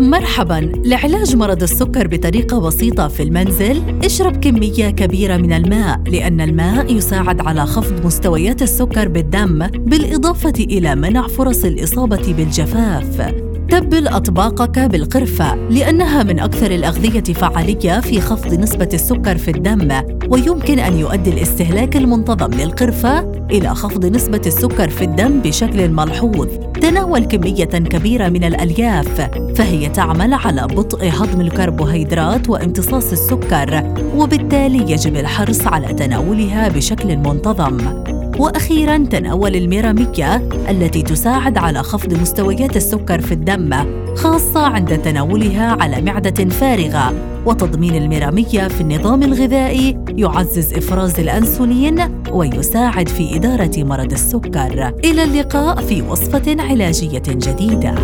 مرحبا. لعلاج مرض السكر بطريقة بسيطة في المنزل. اشرب كمية كبيرة من الماء لأن الماء يساعد على خفض مستويات السكر بالدم بالإضافة إلى منع فرص الإصابة بالجفاف. تبل أطباقك بالقرفة لأنها من أكثر الأغذية فعالية في خفض نسبة السكر في الدم ويمكن أن يؤدي الاستهلاك المنتظم للقرفة إلى خفض نسبة السكر في الدم بشكل ملحوظ. تناول كمية كبيرة من الألياف فهي تعمل على بطء هضم الكربوهيدرات وامتصاص السكر وبالتالي يجب الحرص على تناولها بشكل منتظم. وأخيرا تناول الميراميكا التي تساعد على خفض مستويات السكر في الدم خاصة عند تناولها على معدة فارغة وتضمين الميرامية في النظام الغذائي يعزز إفراز الأنسولين ويساعد في إدارة مرض السكر. إلى اللقاء في وصفة علاجية جديدة.